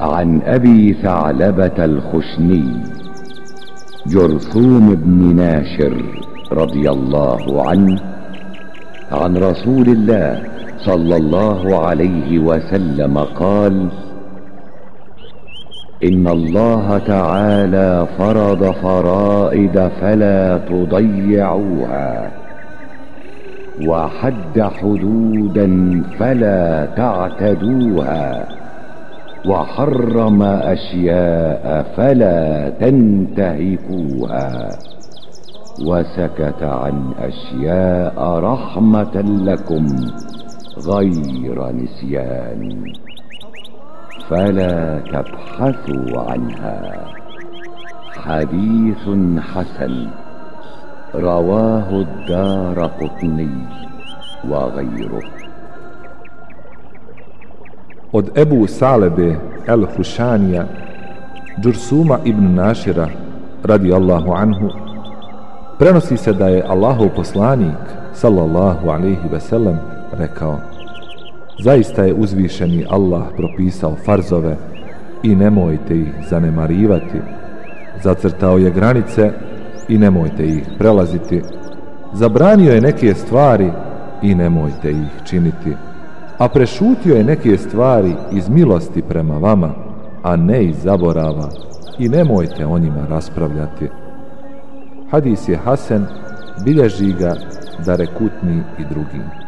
عن أبي ثعلبة الخشني جرثوم بن ناشر رضي الله عنه عن رسول الله صلى الله عليه وسلم قال إن الله تعالى فرض فرائد فلا تضيعوها وحد حدودا فلا تعتدوها. وحرم أشياء فلا تنتهكوها وسكت عن أشياء رحمة لكم غير نسيان فلا تبحثوا عنها حديث حسن رواه الدار قطني وغيره od Ebu Salebe el Hušanija, Džursuma ibn Našira, radi Allahu anhu, prenosi se da je Allahov poslanik, sallallahu alaihi ve sellem, rekao Zaista je uzvišeni Allah propisao farzove i nemojte ih zanemarivati. Zacrtao je granice i nemojte ih prelaziti. Zabranio je neke stvari i nemojte ih činiti a prešutio je neke stvari iz milosti prema vama, a ne iz zaborava i nemojte o njima raspravljati. Hadis je Hasan, bilježi ga da rekutni i drugim.